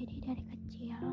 jadi dari kecil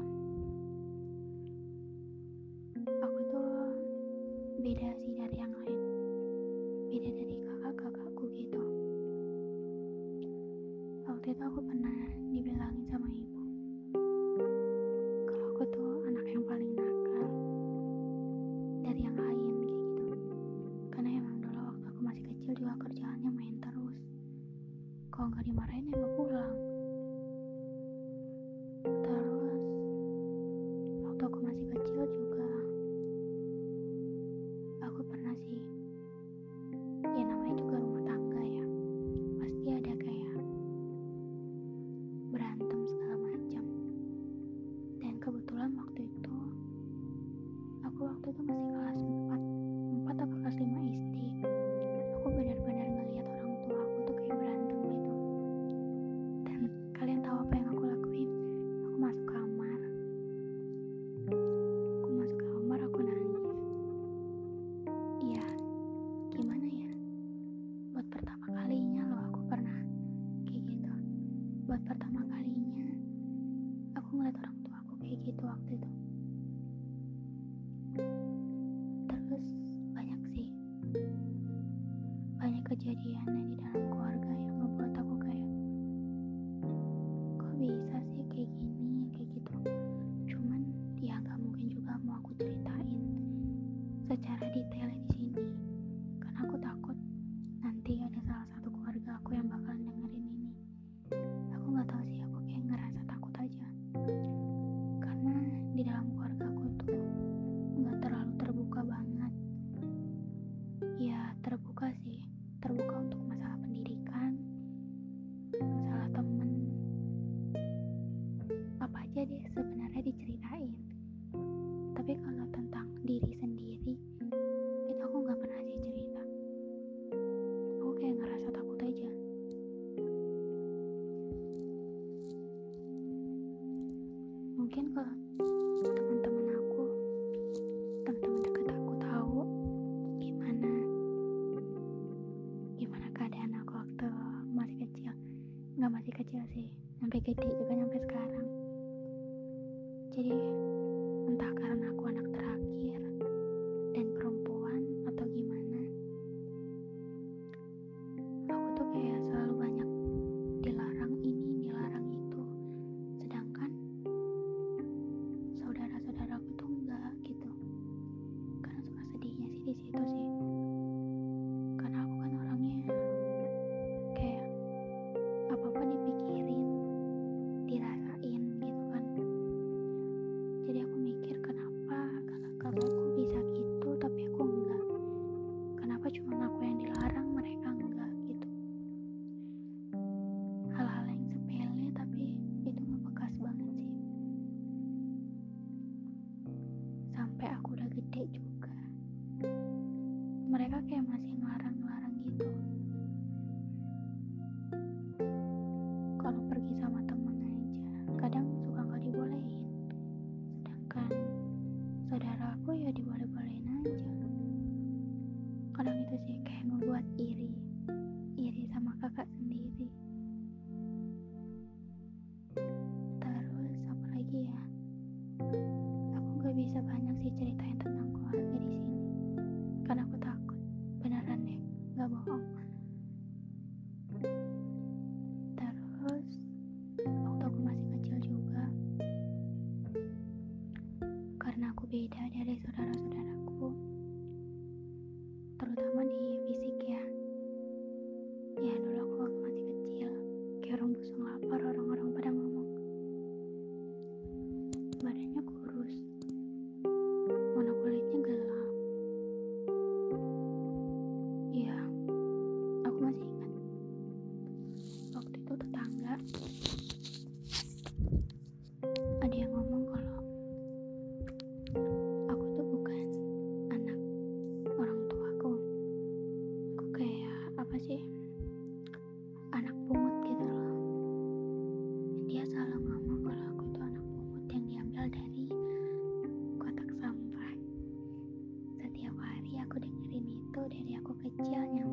dari saudara dari aku kecil nyampe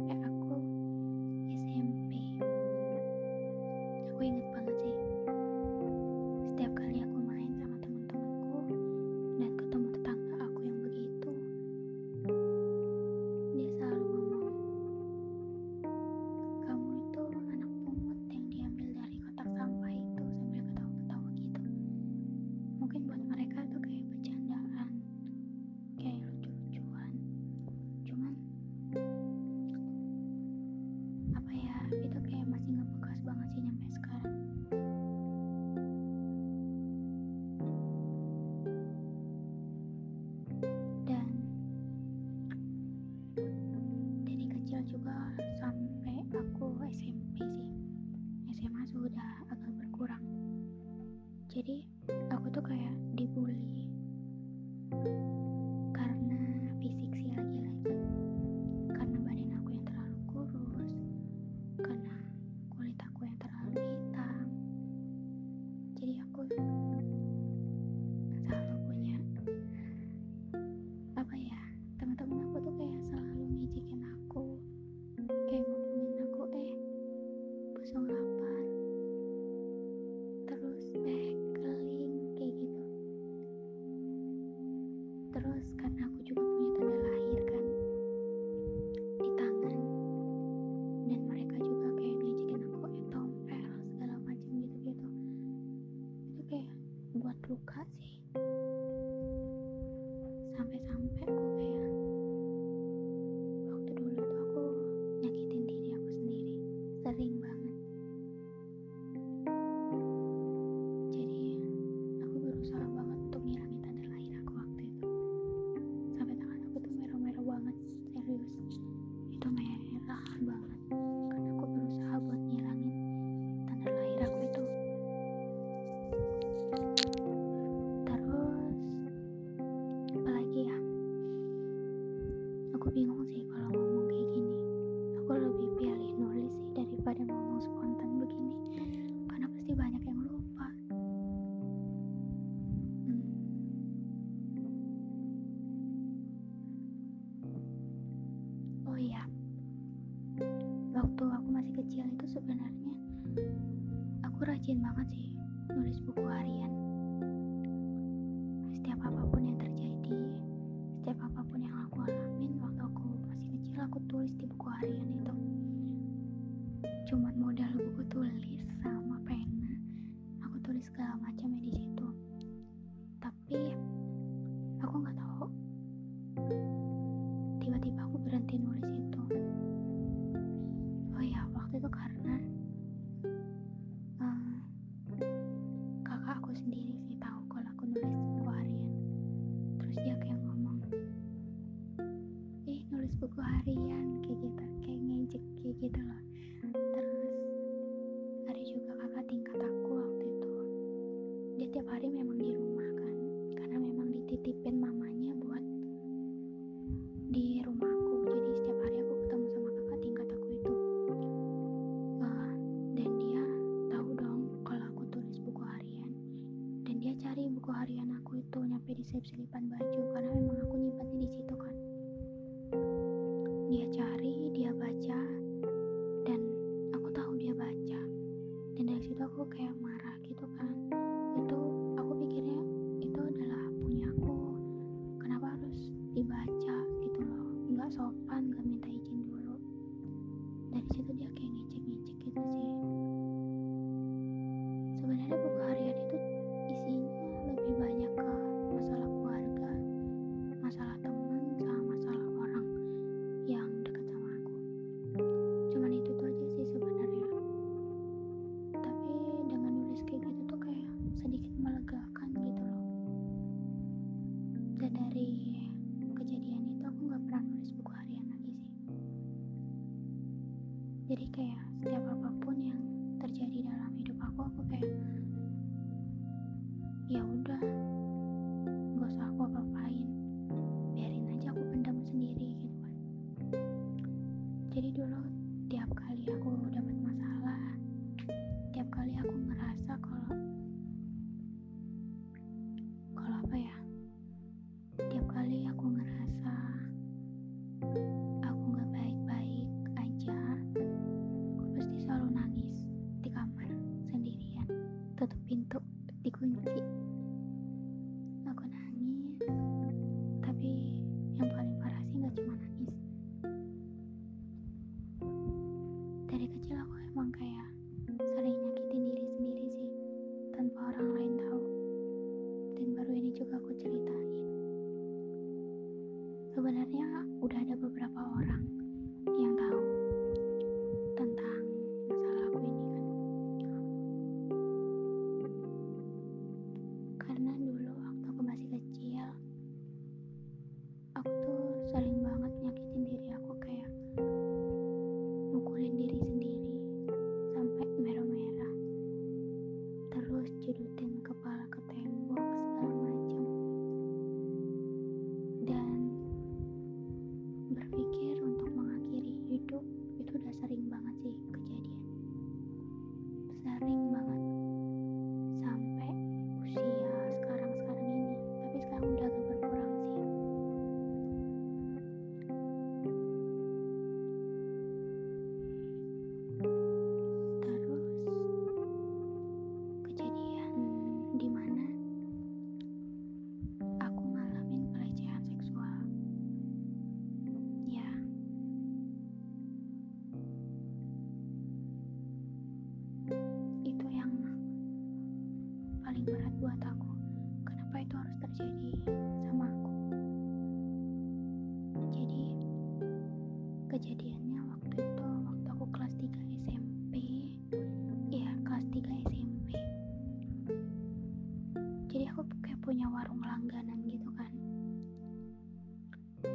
punya warung langganan gitu kan.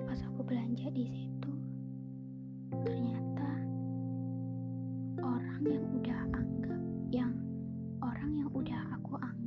Pas aku belanja di situ ternyata orang yang udah anggap yang orang yang udah aku anggap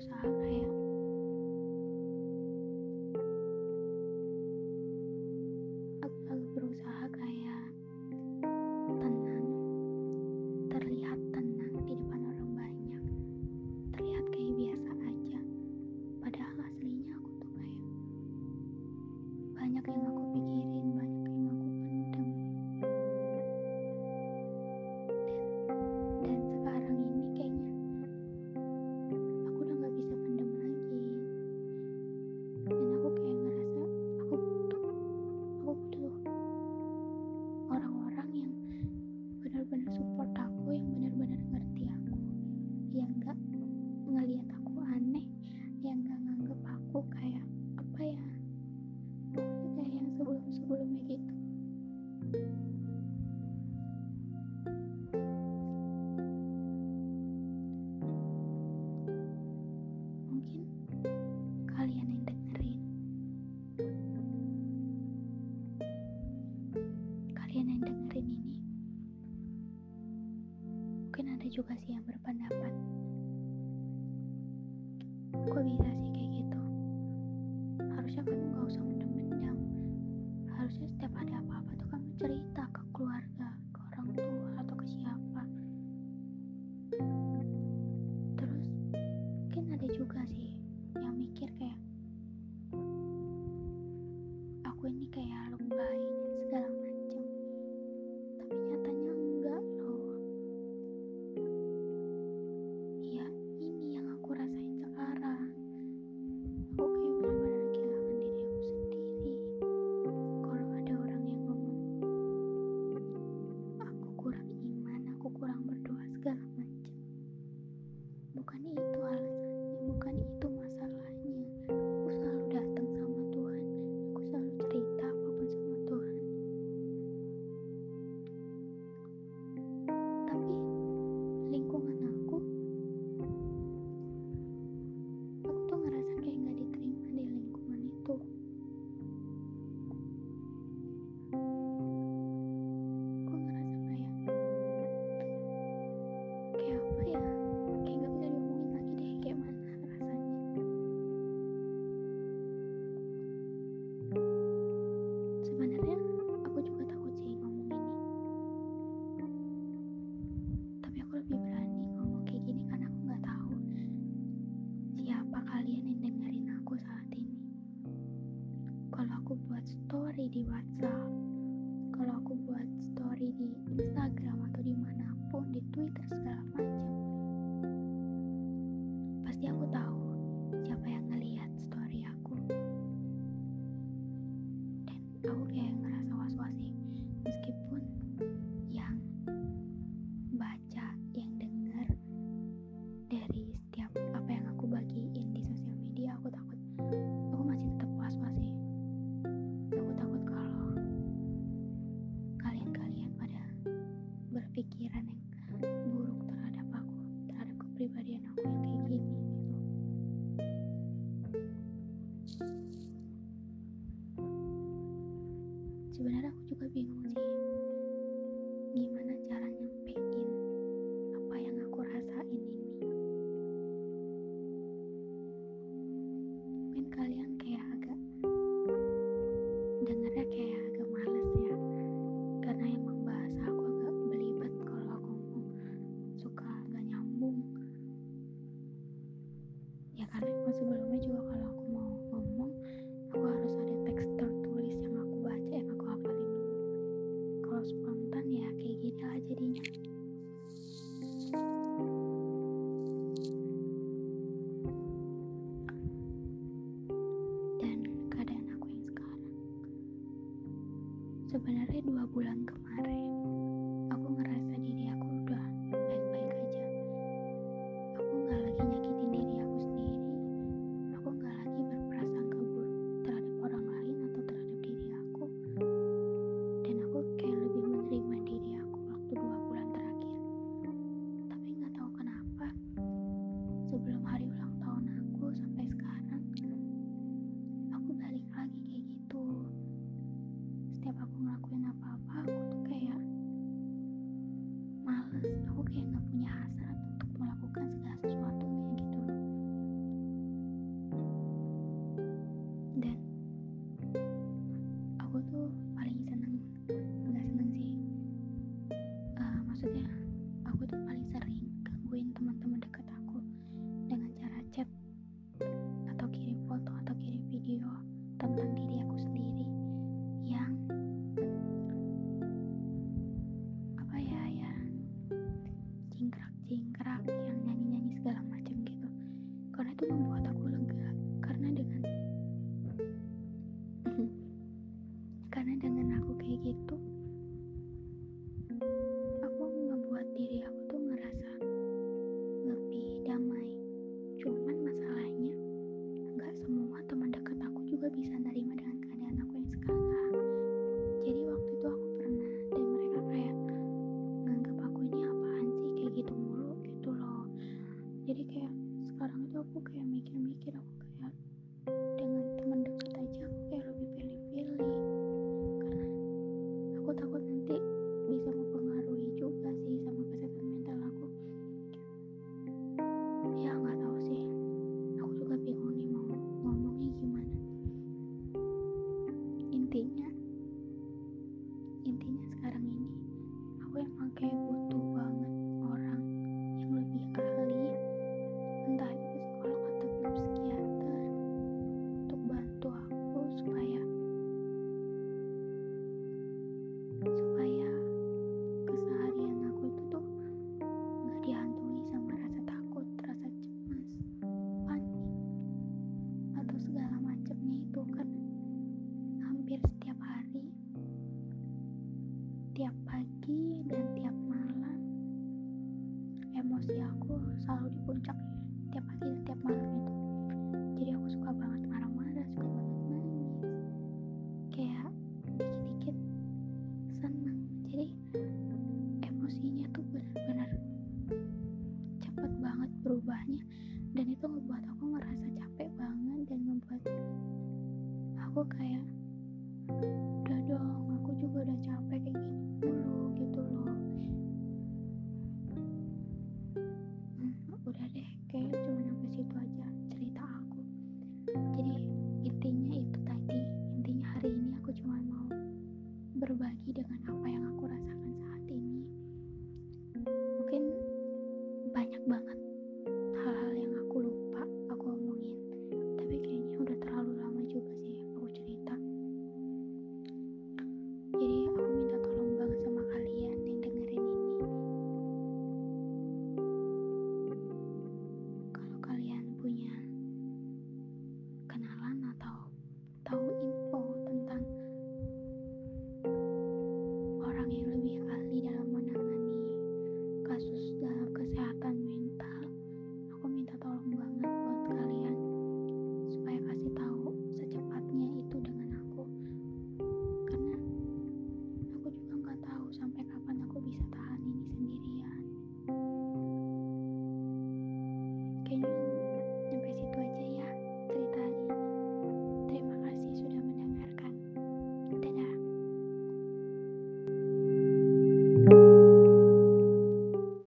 啥？哎呀 গরমে kalau aku buat story di WhatsApp kalau aku buat story di Instagram atau di mana pun di Twitter segala macam pasti aku tahu siapa yang ngelihat story aku. Dan aku kayak